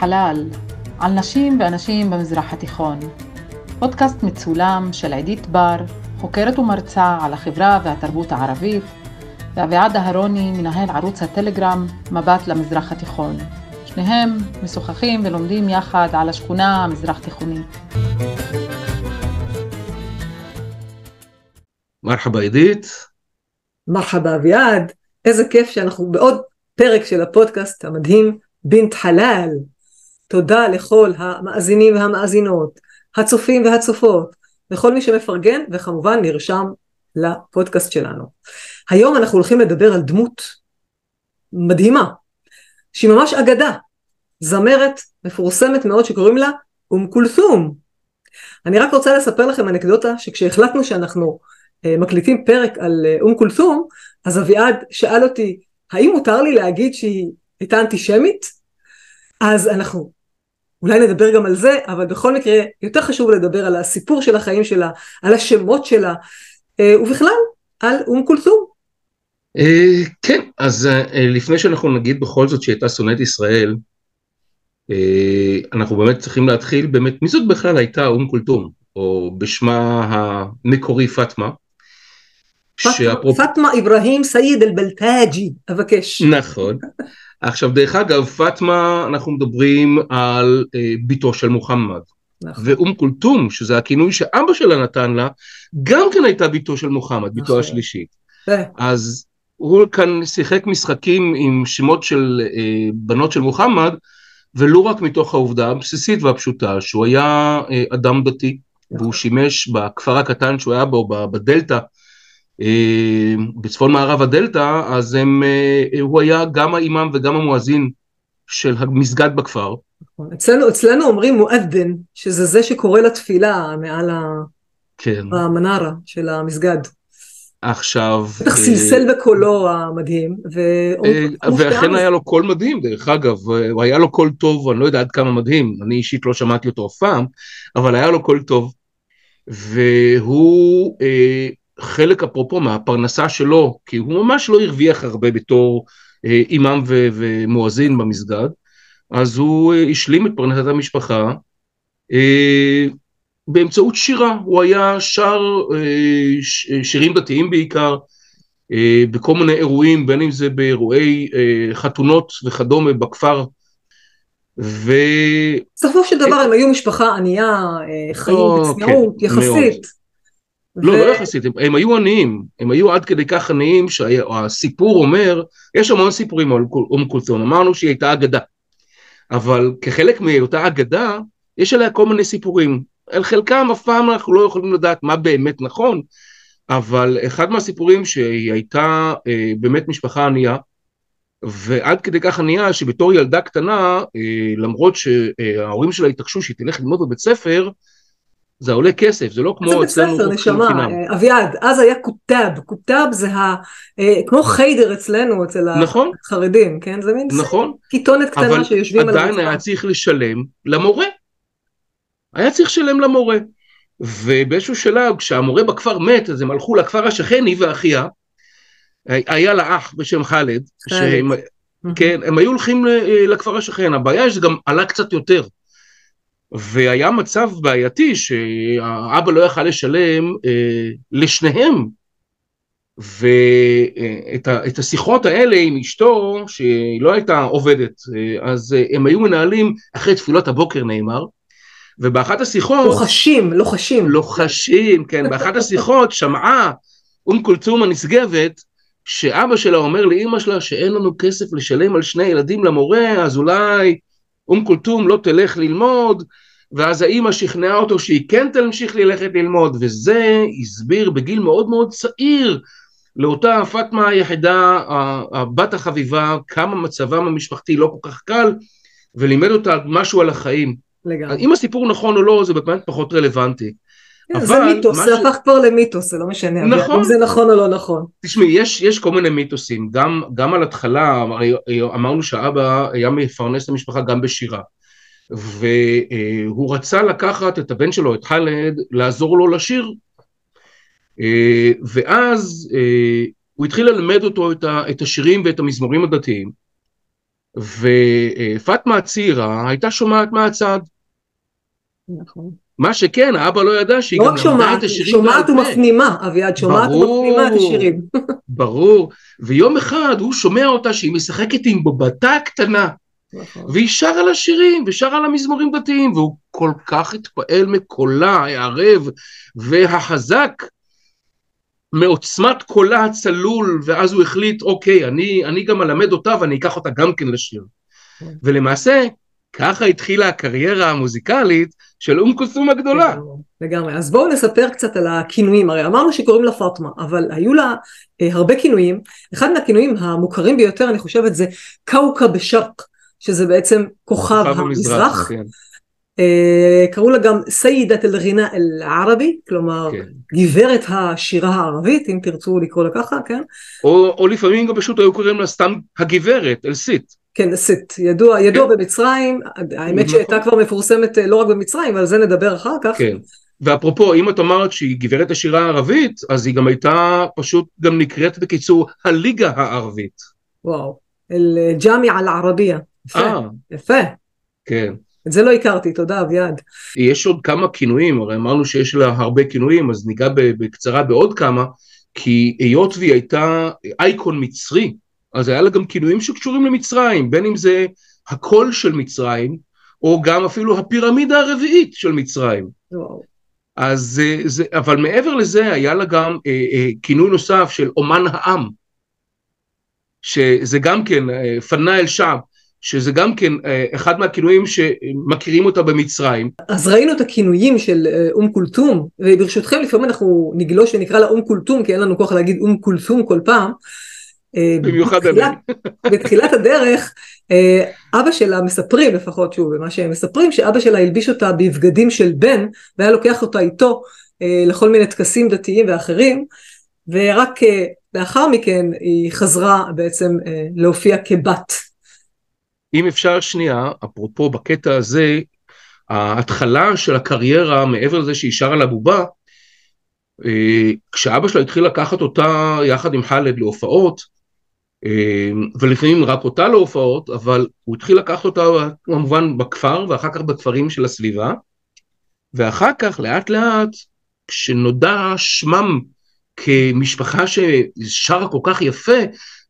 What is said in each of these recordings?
חלל, על נשים ואנשים במזרח התיכון. פודקאסט מצולם של עידית בר, חוקרת ומרצה על החברה והתרבות הערבית, ואביעד אהרוני, מנהל ערוץ הטלגרם מבט למזרח התיכון. שניהם משוחחים ולומדים יחד על השכונה המזרח-תיכונית. מרחבה עידית. מרחבה אביעד, איזה כיף שאנחנו בעוד פרק של הפודקאסט המדהים בינת חלל. תודה לכל המאזינים והמאזינות, הצופים והצופות, לכל מי שמפרגן וכמובן נרשם לפודקאסט שלנו. היום אנחנו הולכים לדבר על דמות מדהימה, שהיא ממש אגדה, זמרת מפורסמת מאוד שקוראים לה אום כולתום. אני רק רוצה לספר לכם אנקדוטה שכשהחלטנו שאנחנו אה, מקליטים פרק על אה, אום כולתום, אז אביעד שאל אותי האם מותר לי להגיד שהיא הייתה אנטישמית? אז אנחנו אולי נדבר גם על זה, אבל בכל מקרה יותר חשוב לדבר על הסיפור של החיים שלה, על השמות שלה, אה, ובכלל על אום כולתום. כן, אז לפני שאנחנו נגיד בכל זאת שהייתה שונאת ישראל, אנחנו באמת צריכים להתחיל באמת, מי זאת בכלל הייתה אום כולתום, או בשמה המקורי פאטמה. פאטמה אברהים סייד אל-בלטאג'י, אבקש. נכון. עכשיו דרך אגב, פאטמה, אנחנו מדברים על אה, ביתו של מוחמד. נכון. ואום כולתום, שזה הכינוי שאבא שלה נתן לה, גם כן הייתה ביתו של מוחמד, ביתו נכון. השלישית. אז הוא כאן שיחק משחקים עם שמות של אה, בנות של מוחמד, ולו רק מתוך העובדה הבסיסית והפשוטה שהוא היה אה, אדם דתי, נכון. והוא שימש בכפר הקטן שהוא היה בו, בדלתא, בצפון מערב הדלתא, אז הם, אה, הוא היה גם האימאם וגם המואזין של המסגד בכפר. נכון. אצלנו, אצלנו אומרים מואדן, שזה זה שקורא לתפילה מעל כן. המנרה של המסגד. עכשיו... בטח סלסל בקולו המדהים. ואכן היה לו קול מדהים, דרך אגב, הוא היה לו קול טוב, אני לא יודע עד כמה מדהים, אני אישית לא שמעתי אותו אף פעם, אבל היה לו קול טוב. והוא חלק אפרופו מהפרנסה שלו, כי הוא ממש לא הרוויח הרבה בתור אה, אימאם ו- ומואזין במסגד, אז הוא אה, השלים את פרנסת המשפחה אה, באמצעות שירה, הוא היה שר אה, ש- שירים דתיים בעיקר, אה, בכל מיני אירועים, בין אם זה באירועי אה, חתונות וכדומה בכפר. ו... בסופו של דבר הם היו משפחה ענייה, אה, חיים בצניעות, יחסית. לא, לא יחסית, הם, הם היו עניים, הם היו עד כדי כך עניים שהסיפור אומר, יש המון סיפורים על אום כולתום, אמרנו שהיא הייתה אגדה, אבל כחלק מאותה אגדה, יש עליה כל מיני סיפורים, על חלקם אף פעם אנחנו לא יכולים לדעת מה באמת נכון, אבל אחד מהסיפורים שהיא הייתה אה, באמת משפחה ענייה, ועד כדי כך ענייה שבתור ילדה קטנה, אה, למרות שההורים שלה התעקשו שהיא תלך ללמוד בבית ספר, זה עולה כסף, זה לא כמו אצלנו חוק נשמה, אה, אביעד, אז היה קוטב, קוטב זה ה... אה, כמו חיידר אצלנו, אצל נכון, החרדים, כן? זה מין נכון, קיטונת קטנה שיושבים על אבל עדיין היה צריך לשלם למורה. היה צריך לשלם למורה. ובאיזשהו שלב, כשהמורה בכפר מת, אז הם הלכו לכפר השכן, היא ואחיה, היה לה אח בשם חאלד, שהם, כן, הם היו הולכים אה, לכפר השכן, הבעיה היא שזה גם עלה קצת יותר. והיה מצב בעייתי שהאבא לא יכל לשלם אה, לשניהם. ואת ה, השיחות האלה עם אשתו שהיא לא הייתה עובדת אה, אז אה, הם היו מנהלים אחרי תפילות הבוקר נאמר. ובאחת השיחות לוחשים לוחשים. לוחשים כן. באחת השיחות שמעה אום כולתום הנשגבת שאבא שלה אומר לאימא שלה שאין לנו כסף לשלם על שני ילדים למורה אז אולי אום כולתום לא תלך ללמוד, ואז האימא שכנעה אותו שהיא כן תמשיך ללכת ללמוד, וזה הסביר בגיל מאוד מאוד צעיר לאותה פאטמה היחידה, הבת החביבה, כמה מצבם המשפחתי לא כל כך קל, ולימד אותה משהו על החיים. לגמרי. אם הסיפור נכון או לא, זה באמת פחות רלוונטי. כן, זה מיתוס, זה הפך כבר למיתוס, זה לא משנה, נכון, אם זה נכון או לא נכון. תשמעי, יש, יש כל מיני מיתוסים, גם, גם על התחלה, אמרנו שהאבא היה מפרנס את המשפחה גם בשירה, והוא רצה לקחת את הבן שלו, את חאלד, לעזור לו לשיר, ואז הוא התחיל ללמד אותו את השירים ואת המזמורים הדתיים, ופטמה הצעירה הייתה שומעת מהצד. נכון. מה שכן, האבא לא ידע שהיא לא גם רק למדה שומעת, את השירים שומעת בעל פה. ומפנימה, אביעד, שומעת. ומפנימה את השירים. ברור, ויום אחד הוא שומע אותה שהיא משחקת עם בובתה הקטנה, נכון. והיא שרה לה שירים, ושרה לה מזמורים דתיים, והוא כל כך התפעל מקולה הערב והחזק, מעוצמת קולה הצלול, ואז הוא החליט, אוקיי, אני, אני גם אלמד אותה ואני אקח אותה גם כן לשיר. כן. ולמעשה, ככה התחילה הקריירה המוזיקלית של אום כולסום הגדולה. לגמרי, לגמרי. אז בואו נספר קצת על הכינויים. הרי אמרנו שקוראים לה פאטמה, אבל היו לה אה, הרבה כינויים. אחד מהכינויים המוכרים ביותר, אני חושבת, זה קאוקה בשרק, שזה בעצם כוכב המזרח. כן, אה, קראו לה גם סיידת אל-ע'ינה אל-ערבי, כלומר כן. גברת השירה הערבית, אם תרצו לקרוא לה ככה, כן? או, או לפעמים גם פשוט היו קוראים לה סתם הגברת, אלסית. כן, סית, ידוע, ידוע כן. במצרים, האמת נכון. שהייתה כבר מפורסמת אה, לא רק במצרים, על זה נדבר אחר כך. כן. ואפרופו, אם את אמרת שהיא גברת השירה הערבית, אז היא גם הייתה פשוט גם נקראת בקיצור הליגה הערבית. וואו, אל-ג'אמעה אל-ערבייה. יפה, אה, יפה. כן. את זה לא הכרתי, תודה אביעד. יש עוד כמה כינויים, הרי אמרנו שיש לה הרבה כינויים, אז ניגע בקצרה בעוד כמה, כי היות והיא הייתה אייקון מצרי, אז היה לה גם כינויים שקשורים למצרים, בין אם זה הקול של מצרים, או גם אפילו הפירמידה הרביעית של מצרים. וואו. אז אה, זה, אבל מעבר לזה היה לה גם אה, אה, כינוי נוסף של אומן העם, שזה גם כן אה, פנה אל שעב, שזה גם כן אה, אחד מהכינויים שמכירים אותה במצרים. אז ראינו את הכינויים של אה, אום כולתום, וברשותכם לפעמים אנחנו נגלוש ונקרא לה אום כולתום, כי אין לנו כוח להגיד אום כולתום כל פעם. אה, במיוחד בתחילת, בתחילת הדרך, אה, אבא שלה, מספרים לפחות שוב, במה שהם מספרים, שאבא שלה הלביש אותה בבגדים של בן, והיה לוקח אותה איתו אה, לכל מיני טקסים דתיים ואחרים, ורק לאחר מכן היא חזרה בעצם להופיע כבת. אם אפשר שנייה, אפרופו בקטע הזה, ההתחלה של הקריירה, מעבר לזה שהיא שרה לבובה, כשאבא שלה התחיל לקחת אותה יחד עם חאלד להופעות, ולפעמים רק אותה להופעות, אבל הוא התחיל לקחת אותה כמובן בכפר ואחר כך בכפרים של הסביבה, ואחר כך לאט לאט, כשנודע שמם כמשפחה ששרה כל כך יפה,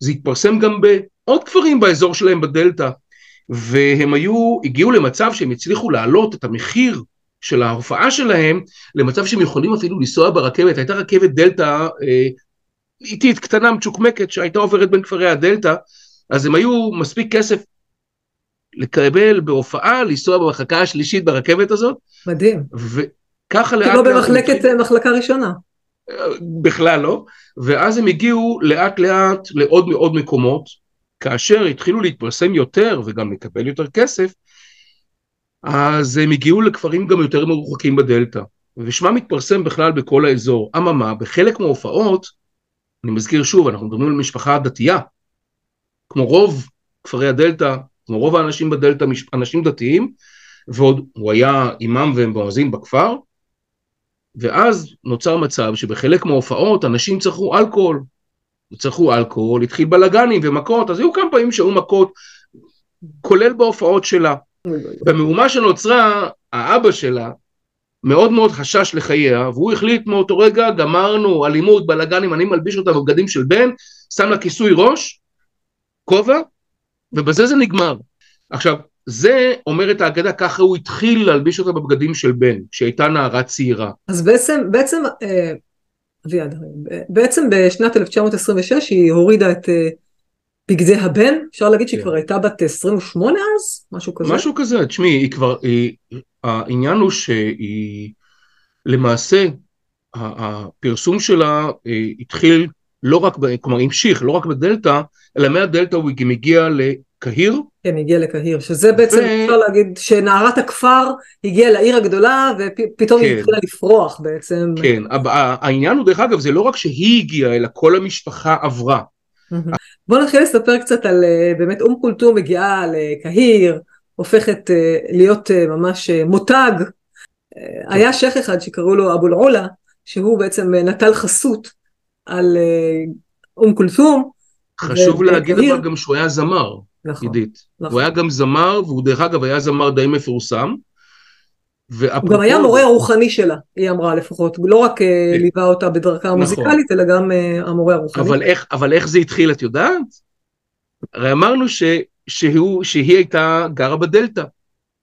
זה התפרסם גם בעוד כפרים באזור שלהם בדלתא, והם היו, הגיעו למצב שהם הצליחו להעלות את המחיר של ההופעה שלהם למצב שהם יכולים אפילו לנסוע ברכבת, הייתה רכבת דלתא אה, איטית, קטנה, מצ'וקמקת, שהייתה עוברת בין כפרי הדלתא, אז הם היו מספיק כסף לקבל בהופעה, לנסוע במחלקה השלישית ברכבת הזאת, מדהים. וככה לאט לאט... במחלקת אה, מחלקה ראשונה. בכלל לא, ואז הם הגיעו לאט לאט לעוד מאוד מקומות, כאשר התחילו להתפרסם יותר וגם לקבל יותר כסף, אז הם הגיעו לכפרים גם יותר מרוחקים בדלתא, ושמם מתפרסם בכלל בכל האזור. אממה, בחלק מההופעות, אני מזכיר שוב, אנחנו מדברים על משפחה דתייה, כמו רוב כפרי הדלתא, כמו רוב האנשים בדלתא, אנשים דתיים, ועוד הוא היה אימאם ומואזין בכפר, ואז נוצר מצב שבחלק מההופעות אנשים צרכו אלכוהול. צרכו אלכוהול, התחיל בלאגנים ומכות, אז היו כמה פעמים שהיו מכות, כולל בהופעות שלה. במהומה שנוצרה, האבא שלה מאוד מאוד חשש לחייה, והוא החליט מאותו רגע, גמרנו, אלימות, בלאגנים, אני מלביש אותה בבגדים של בן, שם לה כיסוי ראש, כובע, ובזה זה נגמר. עכשיו, זה אומרת האגדה, ככה הוא התחיל להלביש אותה בבגדים של בן, כשהייתה נערה צעירה. אז בעצם, בעצם, אה, אביעד, בעצם בשנת 1926 היא הורידה את אה, בגדי הבן, אפשר להגיד שהיא כן. כבר הייתה בת 28 אז? משהו כזה? משהו כזה, תשמעי, היא כבר, היא, העניין הוא שהיא, למעשה, הפרסום שלה אה, התחיל לא רק, כלומר המשיך לא רק בדלתא, אלא מהדלתא הוא גם הגיע לקהיר, כן, הגיע לקהיר, שזה בעצם, ו- אפשר להגיד, שנערת הכפר הגיעה לעיר הגדולה ופתאום היא כן. התחילה לפרוח בעצם. כן, העניין הוא דרך אגב, זה לא רק שהיא הגיעה, אלא כל המשפחה עברה. מהמם. בוא נתחיל לספר קצת על אה, באמת אום כולתום מגיעה לקהיר, הופכת אה, להיות אה, ממש מותג. היה שייח אחד שקראו לו אבו אל-עולה, שהוא בעצם נטל חסות על אום כולתום. חשוב להגיד אבל גם שהוא היה זמר. נכון. עידית. נכון. הוא היה גם זמר, והוא דרך אגב היה זמר די מפורסם. הוא גם היה מורה רוחני שלה, היא אמרה לפחות, לא רק אה, כן. ליווה אותה בדרכה המוזיקלית, אלא גם אה, המורה הרוחני. אבל איך, אבל איך זה התחיל, את יודעת? הרי אמרנו ש, שהוא, שהיא הייתה גרה בדלתא,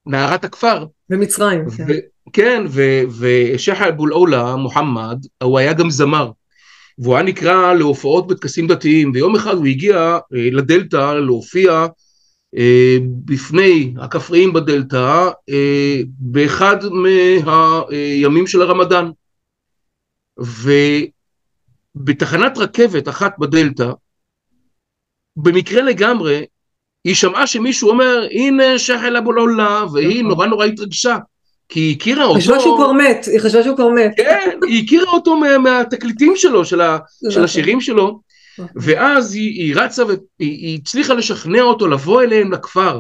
נערת הכפר. במצרים, כן. ו- כן, ו- ושייח אבו אל-עולה, מוחמד, הוא היה גם זמר. והוא היה נקרא להופעות בטקסים דתיים, ויום אחד הוא הגיע אה, לדלתא להופיע בפני הכפריים בדלתא אה, באחד מהימים של הרמדאן. ובתחנת רכבת אחת בדלתא, במקרה לגמרי, היא שמעה שמישהו אומר, הנה שייח אבו אל-עולה, והיא נכון. נורא נורא התרגשה. כי היא הכירה אותו, חשבה שהוא כבר מת, היא חשבה שהוא כבר מת. כן, היא הכירה אותו מה, מהתקליטים שלו, של, ה, של נכון. השירים שלו. ואז היא, היא רצה והיא היא הצליחה לשכנע אותו לבוא אליהם לכפר,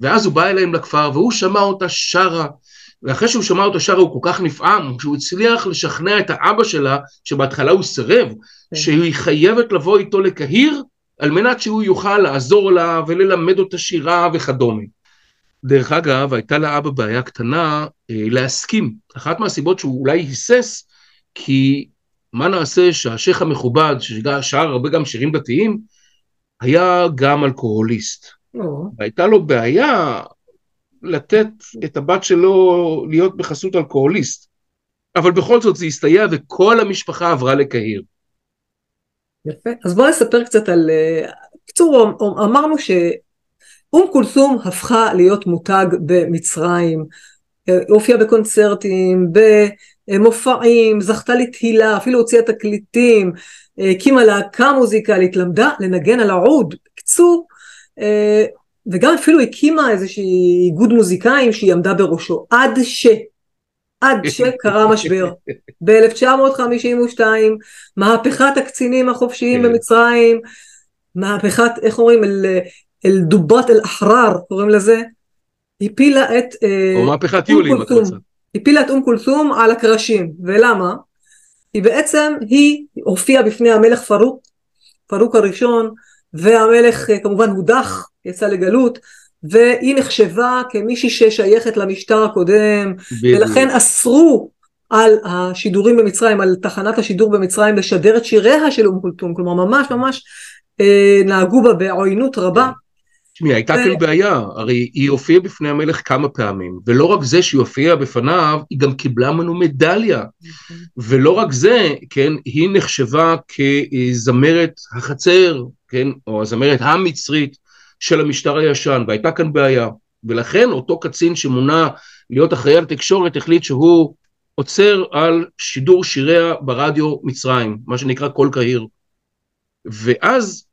ואז הוא בא אליהם לכפר, והוא שמע אותה שרה, ואחרי שהוא שמע אותה שרה הוא כל כך נפעם, שהוא הצליח לשכנע את האבא שלה, שבהתחלה הוא סירב, כן. שהיא חייבת לבוא איתו לקהיר, על מנת שהוא יוכל לעזור לה וללמד אותה שירה וכדומה. דרך אגב, הייתה לאבא בעיה קטנה אה, להסכים. אחת מהסיבות שהוא אולי היסס, כי מה נעשה שהשייח המכובד, ששר הרבה גם שירים דתיים, היה גם אלכוהוליסט. או, והייתה לו בעיה לתת את הבת שלו להיות בחסות אלכוהוליסט. אבל בכל זאת זה הסתייע וכל המשפחה עברה לקהיר. יפה. אז בוא נספר קצת על... אה, בקיצור, אמרנו שאום כולתום הפכה להיות מותג במצרים, אה, הופיעה בקונצרטים, במופעים, זכתה לתהילה, אפילו הוציאה תקליטים, אה, הקימה להקה מוזיקלית, למדה לנגן על העוד. בקיצור, אה, וגם אפילו הקימה איזושהי איגוד מוזיקאים שהיא עמדה בראשו, עד ש... עד שקרה משבר. ב-1952, מהפכת הקצינים החופשיים כן. במצרים, מהפכת, איך אומרים, אל, אל דובת אל אחרר, קוראים לזה, הפילה את... אה, או מהפכת יולי, אם את. רוצה. הפילה את אום כולתום על הקרשים, ולמה? כי בעצם היא הופיעה בפני המלך פרוק, פרוק הראשון, והמלך אה, כמובן הודח, יצא לגלות, והיא נחשבה כמישהי ששייכת למשטר הקודם, ולכן אסרו על השידורים במצרים, על תחנת השידור במצרים לשדר את שיריה של אום כולתום, כלומר ממש ממש אה, נהגו בה בעוינות רבה. תשמעי, הייתה ו- כאן בעיה, הרי היא הופיעה בפני המלך כמה פעמים, ולא רק זה שהיא הופיעה בפניו, היא גם קיבלה ממנו מדליה. ולא רק זה, כן, היא נחשבה כזמרת החצר, כן, או הזמרת המצרית של המשטר הישן, והייתה כאן בעיה. ולכן אותו קצין שמונה להיות אחראי על תקשורת החליט שהוא עוצר על שידור שיריה ברדיו מצרים, מה שנקרא קול קהיר. ואז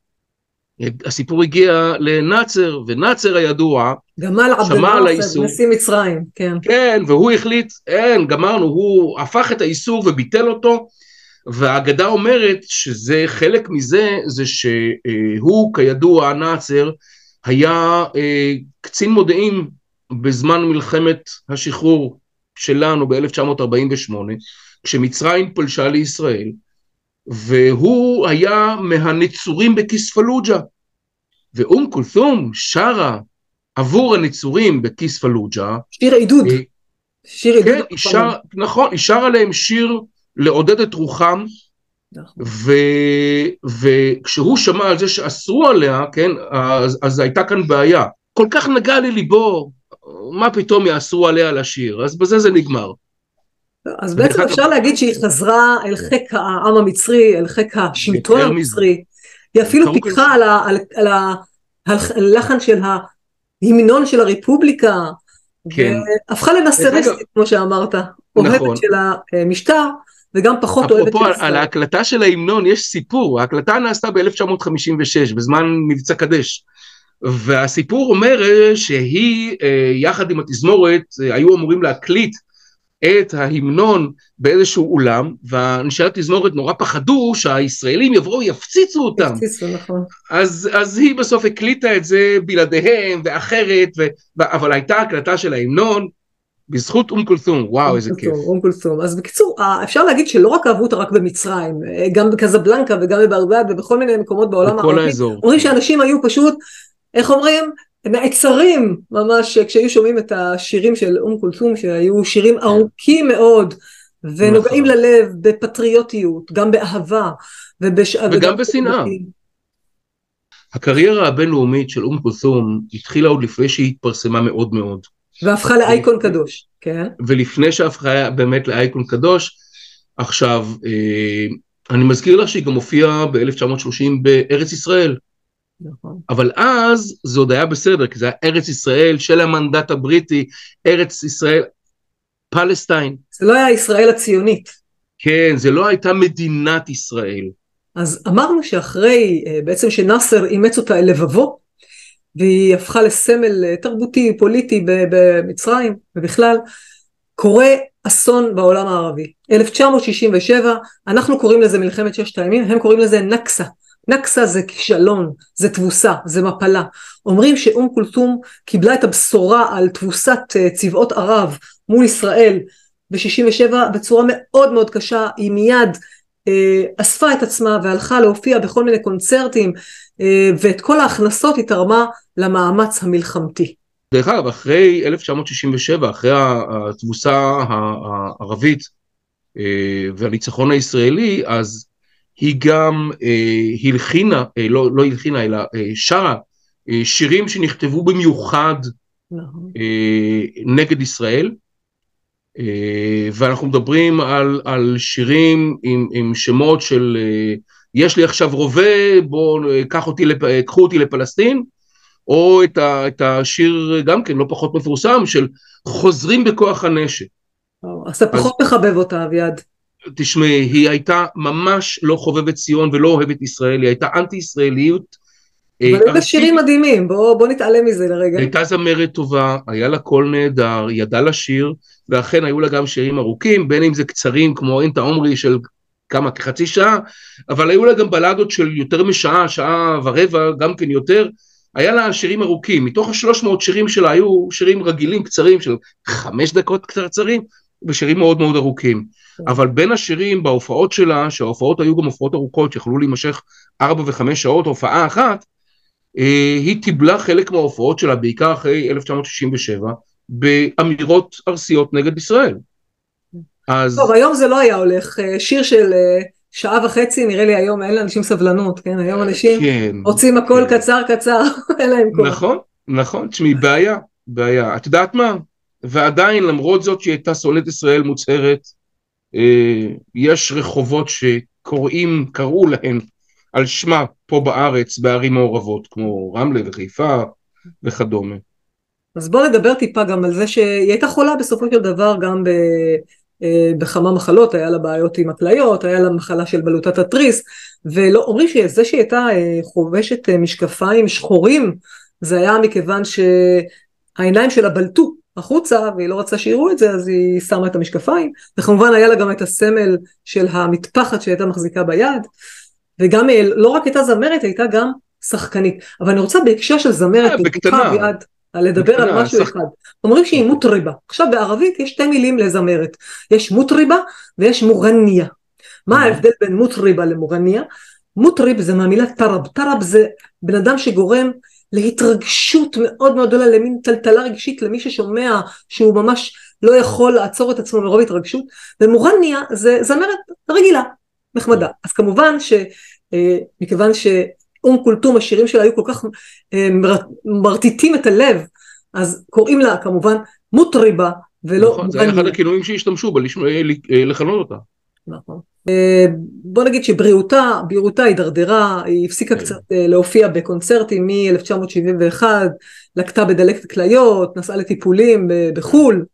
הסיפור הגיע לנאצר, ונאצר הידוע, גמל שמע על האיסור. נשיא מצרים, כן. כן, והוא החליט, אין, גמרנו, הוא הפך את האיסור וביטל אותו, והאגדה אומרת שזה, חלק מזה, זה שהוא, כידוע, נאצר, היה אה, קצין מודיעין בזמן מלחמת השחרור שלנו ב-1948, כשמצרים פלשה לישראל, והוא היה מהנצורים בכיס פלוג'ה, ואום כולתום שרה עבור הנצורים בכיס פלוג'ה, שיר עידוד, אה, שיר עידוד. כן, שר, נכון, היא שרה להם שיר לעודד את רוחם, נכון. ו, וכשהוא שמע על זה שאסרו עליה, כן, אז, אז הייתה כאן בעיה. כל כך נגע לליבו, מה פתאום יאסרו עליה לשיר, אז בזה זה נגמר. אז בעצם אפשר להגיד שהיא חזרה אל חיק העם המצרי, אל חיק השלטון יותר מזה. המצרי. היא אפילו פיקחה על על- על הלחן של ההמנון של הרפובליקה, כן. והפכה אגב- כמו שאמרת, נכון. אוהבת של המשטר, וגם פחות אוהבת אפרופו של ישראל. על ההקלטה של ההמנון יש סיפור, ההקלטה נעשתה ב-1956 בזמן מבצע קדש והסיפור אומר שהיא אה, יחד עם התזמורת אה, היו אמורים להקליט את ההמנון באיזשהו אולם ואנשי התזמורת נורא פחדו שהישראלים יבואו ויפציצו אותם הפציצו, נכון. אז, אז היא בסוף הקליטה את זה בלעדיהם ואחרת ו, אבל הייתה הקלטה של ההמנון בזכות אום כולתום וואו איזה כיף אום כולתום. אז בקיצור, אה, אפשר להגיד שלא רק אהבו אותה רק במצרים, אה, גם בקזבלנקה וגם בברבד ובכל מיני מקומות בעולם בכל הערבי. האזור אומרים שאנשים היו פשוט איך אומרים, נעצרים ממש כשהיו שומעים את השירים של אום כולתום שהיו שירים כן. ארוכים מאוד ונוגעים נכון. ללב בפטריוטיות, גם באהבה ובש... וגם בשנאה. הקריירה הבינלאומית של אום כולתום התחילה עוד לפני שהיא התפרסמה מאוד מאוד. והפכה לאייקון קדוש, כן. ולפני שהפכה באמת לאייקון קדוש, עכשיו, אה, אני מזכיר לך שהיא גם הופיעה ב-1930 בארץ ישראל. נכון. אבל אז זה עוד היה בסדר, כי זה היה ארץ ישראל של המנדט הבריטי, ארץ ישראל, פלסטיין. זה לא היה ישראל הציונית. כן, זה לא הייתה מדינת ישראל. אז אמרנו שאחרי, אה, בעצם שנאסר אימץ אותה אל לבבו, והיא הפכה לסמל אה, תרבותי, פוליטי במצרים ובכלל, קורה אסון בעולם הערבי. 1967, אנחנו קוראים לזה מלחמת ששת הימים, הם קוראים לזה נקסה. נקסה זה כישלון, זה תבוסה, זה מפלה. אומרים שאום כולתום קיבלה את הבשורה על תבוסת אה, צבאות ערב מול ישראל ב-67 בצורה מאוד מאוד קשה, היא מיד אה, אספה את עצמה והלכה להופיע בכל מיני קונצרטים אה, ואת כל ההכנסות היא תרמה למאמץ המלחמתי. דרך אגב, אחרי 1967, אחרי התבוסה הערבית אה, והניצחון הישראלי, אז היא גם הלחינה, לא, לא הלחינה, אלא שרה שירים שנכתבו במיוחד נכון. נגד ישראל. אה, ואנחנו מדברים על, על שירים עם, עם שמות של אה, יש לי עכשיו רובה, בואו אה, קח אותי, קחו אותי לפלסטין, או את, ה, את השיר גם כן לא פחות מפורסם של חוזרים בכוח הנשק. אז אתה פחות מחבב אותה אביעד. תשמעי, היא הייתה ממש לא חובבת ציון ולא אוהבת ישראל, היא הייתה אנטי ישראליות אבל היו לה שירים מדהימים, בוא, בוא נתעלם מזה לרגע. הייתה זמרת טובה, היה לה קול נהדר, ידעה לשיר, ואכן היו לה גם שירים ארוכים, בין אם זה קצרים כמו אינטה עומרי של כמה, כחצי שעה, אבל היו לה גם בלדות של יותר משעה, שעה ורבע, גם כן יותר. היה לה שירים ארוכים, מתוך השלוש מאות שירים שלה היו שירים רגילים, קצרים, של חמש דקות קצרצרים, ושירים מאוד מאוד ארוכים. אבל בין השירים בהופעות שלה, שההופעות היו גם הופעות ארוכות, שיכולו להימשך ארבע וחמש שעות, הופעה אחת, אה, היא טיבלה חלק מההופעות שלה, בעיקר אחרי 1967, באמירות ארסיות נגד ישראל. אז... טוב, היום זה לא היה הולך, אה, שיר של אה, שעה וחצי, נראה לי היום אין לאנשים סבלנות, כן? היום אנשים כן, רוצים הכל כן. קצר קצר, אין להם כוח. נכון, נכון, תשמעי, בעיה, בעיה. את יודעת מה? ועדיין, למרות זאת שהיא הייתה שונאת ישראל מוצהרת, יש רחובות שקוראים, קראו להן על שמה פה בארץ בערים מעורבות כמו רמלה וחיפה וכדומה. אז בוא נדבר טיפה גם על זה שהיא הייתה חולה בסופו של דבר גם ב... אה, בכמה מחלות, היה לה בעיות עם הכליות, היה לה מחלה של בלוטת התריס, ולא אומרים שזה שהיא הייתה אה, חובשת אה, משקפיים שחורים, זה היה מכיוון שהעיניים שלה בלטו החוצה, והיא לא רצה שיראו את זה, אז היא שמה את המשקפיים, וכמובן היה לה גם את הסמל של המטפחת שהייתה מחזיקה ביד, וגם אה, לא רק הייתה זמרת, הייתה גם שחקנית. אבל אני רוצה בהקשר של זמרת, אה, בקטנה, ביד, לדבר בקטנה, על משהו שח... אחד. אומרים שהיא מוטריבה. עכשיו בערבית יש שתי מילים לזמרת. יש מוטריבה ויש מורניה. מה אה. ההבדל בין מוטריבה למורניה? מוטריב זה מהמילה טרב. טרב זה בן אדם שגורם להתרגשות מאוד מאוד גדולה, למין טלטלה רגשית למי ששומע שהוא ממש לא יכול לעצור את עצמו מרוב התרגשות, ומורניה זה זמרת רגילה, נחמדה. אז כמובן שמכיוון אה, שאום כולתום השירים שלה היו כל כך אה, מרטיטים את הלב, אז קוראים לה כמובן מוטריבה ולא... נכון, זה היה אחד הכינויים שהשתמשו בה אה, אותה. נכון. בוא נגיד שבריאותה, בריאותה הידרדרה, היא הפסיקה כן. קצת להופיע בקונצרטים מ-1971, לקטה בדלקת כליות, נסעה לטיפולים בחו"ל,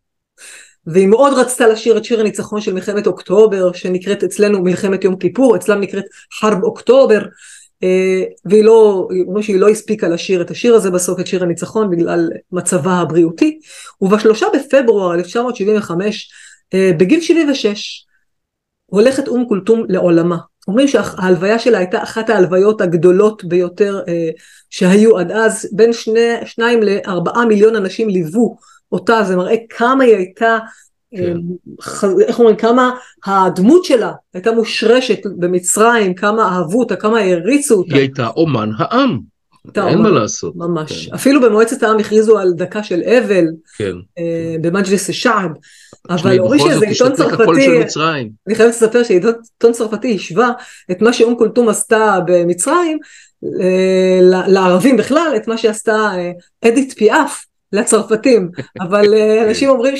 והיא מאוד רצתה לשיר את שיר הניצחון של מלחמת אוקטובר שנקראת אצלנו מלחמת יום כיפור אצלם נקראת חרב אוקטובר אה, והיא לא, אומרים שהיא לא הספיקה לשיר את השיר הזה בסוף את שיר הניצחון בגלל מצבה הבריאותי ובשלושה בפברואר 1975 אה, בגיל 76 הולכת אום כולתום לעולמה אומרים שההלוויה שלה הייתה אחת ההלוויות הגדולות ביותר אה, שהיו עד אז בין שני, שניים לארבעה מיליון אנשים ליוו אותה, זה מראה כמה היא הייתה, כן. איך אומרים, כמה הדמות שלה הייתה מושרשת במצרים, כמה אהבו אותה, כמה העריצו אותה. היא הייתה אומן העם. אין מה לעשות. ממש. כן. אפילו במועצת העם הכריזו על דקה של אבל, כן. אה, במג'לס א-שעב. אבל אומרים שזה עיתון צרפתי, אני חייבת לספר שעיתון צרפתי השווה את מה שאום כולתום עשתה במצרים אה, לערבים בכלל, את מה שעשתה אה, אדית פיאף לצרפתים, אבל אנשים אומרים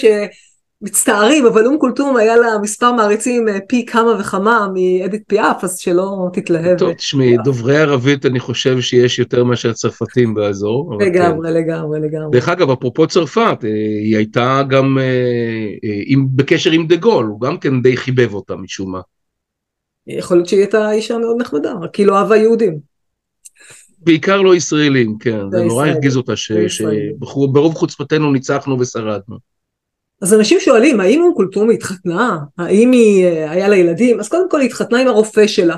מצטערים, אבל אום כולתום היה לה מספר מעריצים אה, פי כמה וכמה מאדית פיאף, אז שלא תתלהב. טוב, תשמעי, דוברי ערבית אני חושב שיש יותר מאשר צרפתים באזור. לגמרי, כן. לגמרי, לגמרי. דרך אגב, אפרופו צרפת, אה, היא הייתה גם אה, בקשר עם דה גול, הוא גם כן די חיבב אותה משום מה. יכול להיות שהיא הייתה אישה מאוד נחמדה, רק כאילו אהבה יהודים. בעיקר לא ישראלים, כן, זה נורא הרגיז אותה שברוב חוצפתנו ניצחנו ושרדנו. אז אנשים שואלים, האם אום כולתום התחתנה? האם היא, אה, היה לה ילדים? אז קודם כל היא התחתנה עם הרופא שלה.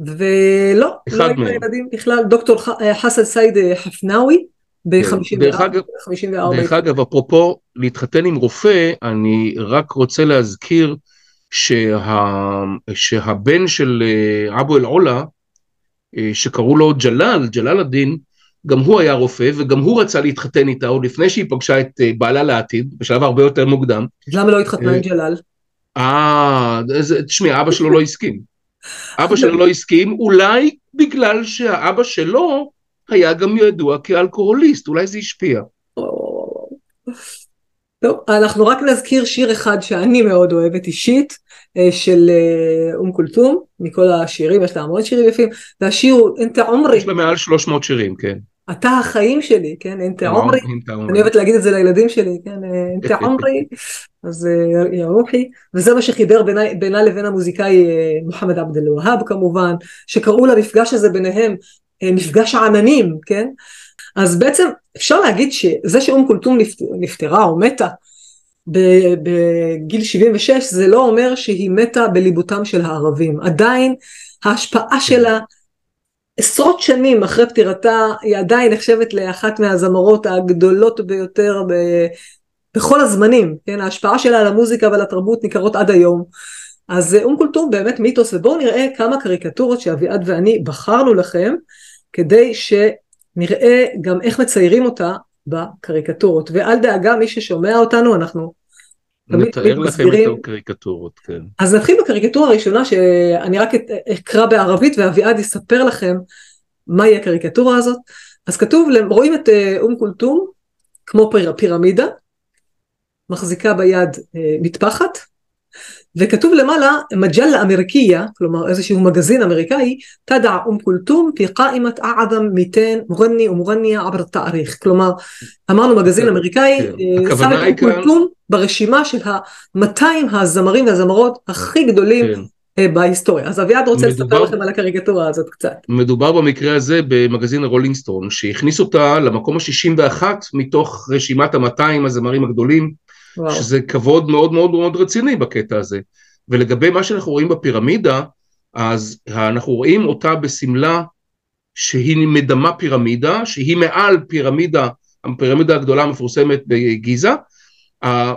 ולא, לא היו לה ילדים בכלל, דוקטור אה, חסן סייד אה, חפנאווי, ב-54. דרך אגב, אפרופו להתחתן עם רופא, אני רק רוצה להזכיר שה, שהבן של אבו אל-עולה, שקראו לו ג'לאל, ג'לאל א-דין, גם הוא היה רופא וגם הוא רצה להתחתן איתה עוד לפני שהיא פגשה את אה, בעלה לעתיד, בשלב הרבה יותר מוקדם. למה לא התחתנה עם אה, ג'לאל? אה, תשמעי, אבא שלו לא הסכים. אבא שלו לא הסכים, אולי בגלל שהאבא שלו היה גם ידוע כאלכוהוליסט, אולי זה השפיע. טוב, אנחנו רק נזכיר שיר אחד שאני מאוד אוהבת אישית, אה, של אום כולתום, מכל השירים, יש לה המון שירים יפים, והשיר הוא אינטה עומרי. יש לה מעל 300 שירים, כן. אתה החיים שלי, כן, אינטה עומרי, אני אוהבת להגיד את זה לילדים שלי, כן, אינטה עומרי, אז יא רוחי, וזה מה שחיבר בינה, בינה לבין המוזיקאי אה, מוחמד עבד אל-והאב כמובן, שקראו למפגש הזה ביניהם אה, מפגש העננים, כן, אז בעצם אפשר להגיד שזה שאום כולתום נפטרה או מתה בגיל 76 זה לא אומר שהיא מתה בליבותם של הערבים, עדיין ההשפעה שלה עשרות שנים אחרי פטירתה היא עדיין נחשבת לאחת מהזמרות הגדולות ביותר ב... בכל הזמנים, כן, ההשפעה שלה על המוזיקה ועל התרבות ניכרות עד היום. אז אום כולתום באמת מיתוס, ובואו נראה כמה קריקטורות שאביעד ואני בחרנו לכם, כדי שנראה גם איך מציירים אותה בקריקטורות. ואל דאגה, מי ששומע אותנו, אנחנו נתאר לכם את הקריקטורות, כן. אז נתחיל בקריקטורה הראשונה שאני רק אקרא בערבית ואביעד יספר לכם מהי הקריקטורה הזאת. אז כתוב, רואים את אה, אום כולתום כמו פירמידה, מחזיקה ביד אה, מטפחת, וכתוב למעלה מג'לה אמריקיה, כלומר איזשהו מגזין אמריקאי, תדע אום כולתום פי קאימת אעדם מיתן מוגני ומוגניה עבר תאריך, כלומר אמרנו מגזין כן, אמריקאי, כן. אה, שם את אום כולתום ברשימה של ה-200 הזמרים והזמרות הכי גדולים כן. אה, בהיסטוריה. אז אביעד רוצה מדובר, לספר לכם על הקריקטורה הזאת קצת. מדובר במקרה הזה במגזין הרולינגסטון, שהכניס אותה למקום ה-61 מתוך רשימת ה-200 הזמרים הגדולים. וואו. שזה כבוד מאוד מאוד מאוד רציני בקטע הזה. ולגבי מה שאנחנו רואים בפירמידה, אז אנחנו רואים אותה בשמלה שהיא מדמה פירמידה, שהיא מעל פירמידה, הפירמידה הגדולה המפורסמת בגיזה,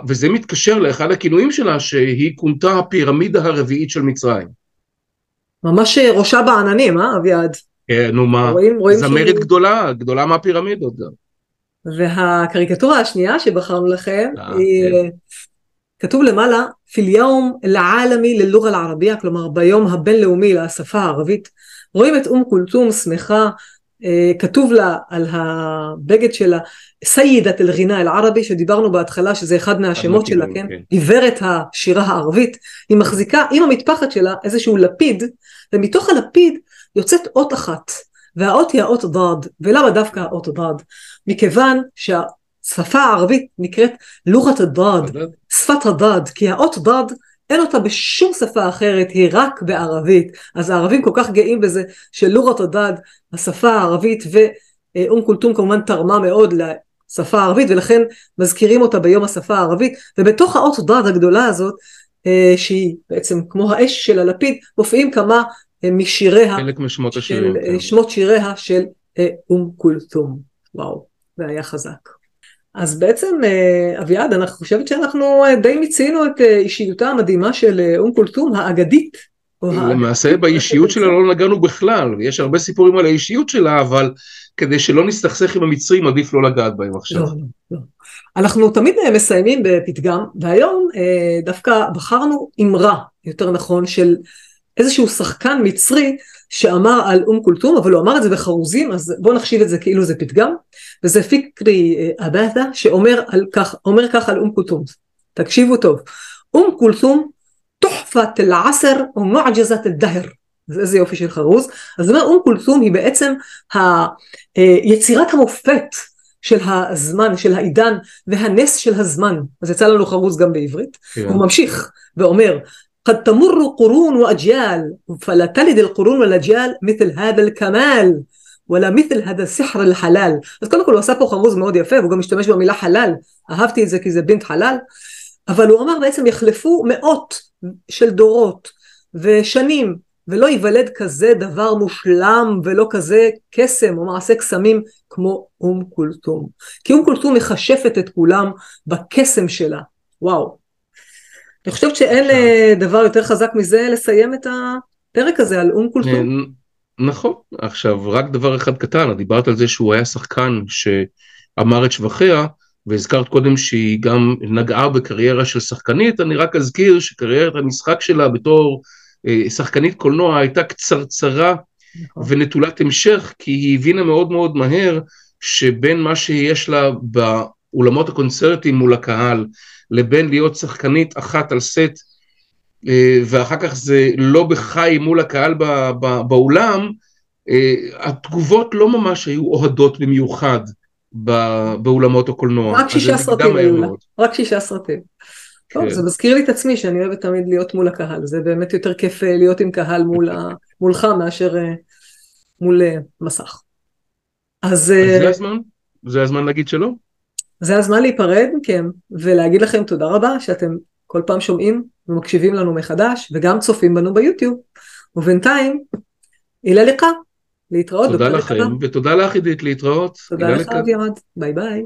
וזה מתקשר לאחד הכינויים שלה שהיא כונתה הפירמידה הרביעית של מצרים. ממש ראשה בעננים, אה אביעד? כן, נו מה, רואים, רואים זמרת שהיא... גדולה, גדולה מהפירמידות גם. והקריקטורה השנייה שבחרנו לכם אה, היא כן. כתוב למעלה פיליום לעלמי ללוגה לערבייה כלומר ביום הבינלאומי לשפה הערבית רואים את אום כולתום שמחה כתוב לה על הבגד שלה סיידת אל-ע'ינה אל-ערבי שדיברנו בהתחלה שזה אחד מהשמות שלה כן כן. גברת השירה הערבית היא מחזיקה עם המטפחת שלה איזשהו לפיד ומתוך הלפיד יוצאת אות אחת והאות היא האות דד, ולמה דווקא האות דד? מכיוון שהשפה הערבית נקראת לוחת הדד, שפת הדד, כי האות דד אין אותה בשום שפה אחרת, היא רק בערבית. אז הערבים כל כך גאים בזה שלוחת הדד, השפה הערבית, ואום כולתום כמובן תרמה מאוד לשפה הערבית, ולכן מזכירים אותה ביום השפה הערבית, ובתוך האות דד הגדולה הזאת, אה, שהיא בעצם כמו האש של הלפיד, מופיעים כמה משיריה, חלק משמות השירים, של, כן. שמות שיריה של אה, אום כולתום, וואו, זה היה חזק. אז בעצם אה, אביעד, אני חושבת שאנחנו אה, די מיצינו את אישיותה המדהימה של אום כולתום האגדית, למעשה באישיות שלה לא נגענו בכלל, ויש הרבה סיפורים על האישיות שלה, אבל כדי שלא נסתכסך עם המצרים עדיף לא לגעת בהם עכשיו. לא, לא, לא. אנחנו תמיד מסיימים בפתגם, והיום דווקא בחרנו אמרה, יותר נכון, של איזשהו שחקן מצרי שאמר על אום כולתום, אבל הוא אמר את זה בחרוזים, אז בואו נחשיב את זה כאילו זה פתגם, וזה פיקרי אבאדה שאומר על כך, אומר כך על אום כולתום. תקשיבו טוב. אום כולתום תוחפת אל-עסר ומועג'זת אל-דהר. איזה יופי של חרוז. אז אומר אום כולתום היא בעצם יצירת המופת של הזמן, של העידן והנס של הזמן. אז יצא לנו חרוז גם בעברית. כן. הוא ממשיך ואומר قد تمر قرون وأجيال فلا تلد القرون والأجيال مثل هذا الكمال ولا مثل هذا السحر الحلال אז קודם כל הוא עשה פה חרוז מאוד יפה והוא גם משתמש במילה חלל אהבתי את זה כי זה בנט חלל אבל הוא אמר בעצם יחלפו מאות של דורות ושנים ולא ייוולד כזה דבר מושלם ולא כזה קסם או מעשה קסמים כמו אום כולתום כי אום כולתום מכשפת את כולם בקסם שלה וואו אני חושבת שאין אה, דבר יותר חזק מזה לסיים את הפרק הזה על אום כולתום. נכון, עכשיו רק דבר אחד קטן, דיברת על זה שהוא היה שחקן שאמר את שבחיה, והזכרת קודם שהיא גם נגעה בקריירה של שחקנית, אני רק אזכיר שקריירת המשחק שלה בתור אה, שחקנית קולנוע הייתה קצרצרה נכון. ונטולת המשך, כי היא הבינה מאוד מאוד מהר שבין מה שיש לה באולמות הקונצרטים מול הקהל, לבין להיות שחקנית אחת על סט, אה, ואחר כך זה לא בחי מול הקהל באולם, אה, התגובות לא ממש היו אוהדות במיוחד באולמות הקולנוע. רק שישה סרטים היו רק שישה סרטים. טוב, כן. זה מזכיר לי את עצמי שאני אוהבת תמיד להיות מול הקהל, זה באמת יותר כיף אה, להיות עם קהל מול ה... מולך מאשר מול מסך. אז... אז זה הזמן? זה הזמן להגיד שלא? זה הזמן להיפרד מכם ולהגיד לכם תודה רבה שאתם כל פעם שומעים ומקשיבים לנו מחדש וגם צופים בנו ביוטיוב. ובינתיים, אילה לך, להתראות. תודה לכם. ותודה לך עידית להתראות. תודה לך אביעד, ביי ביי.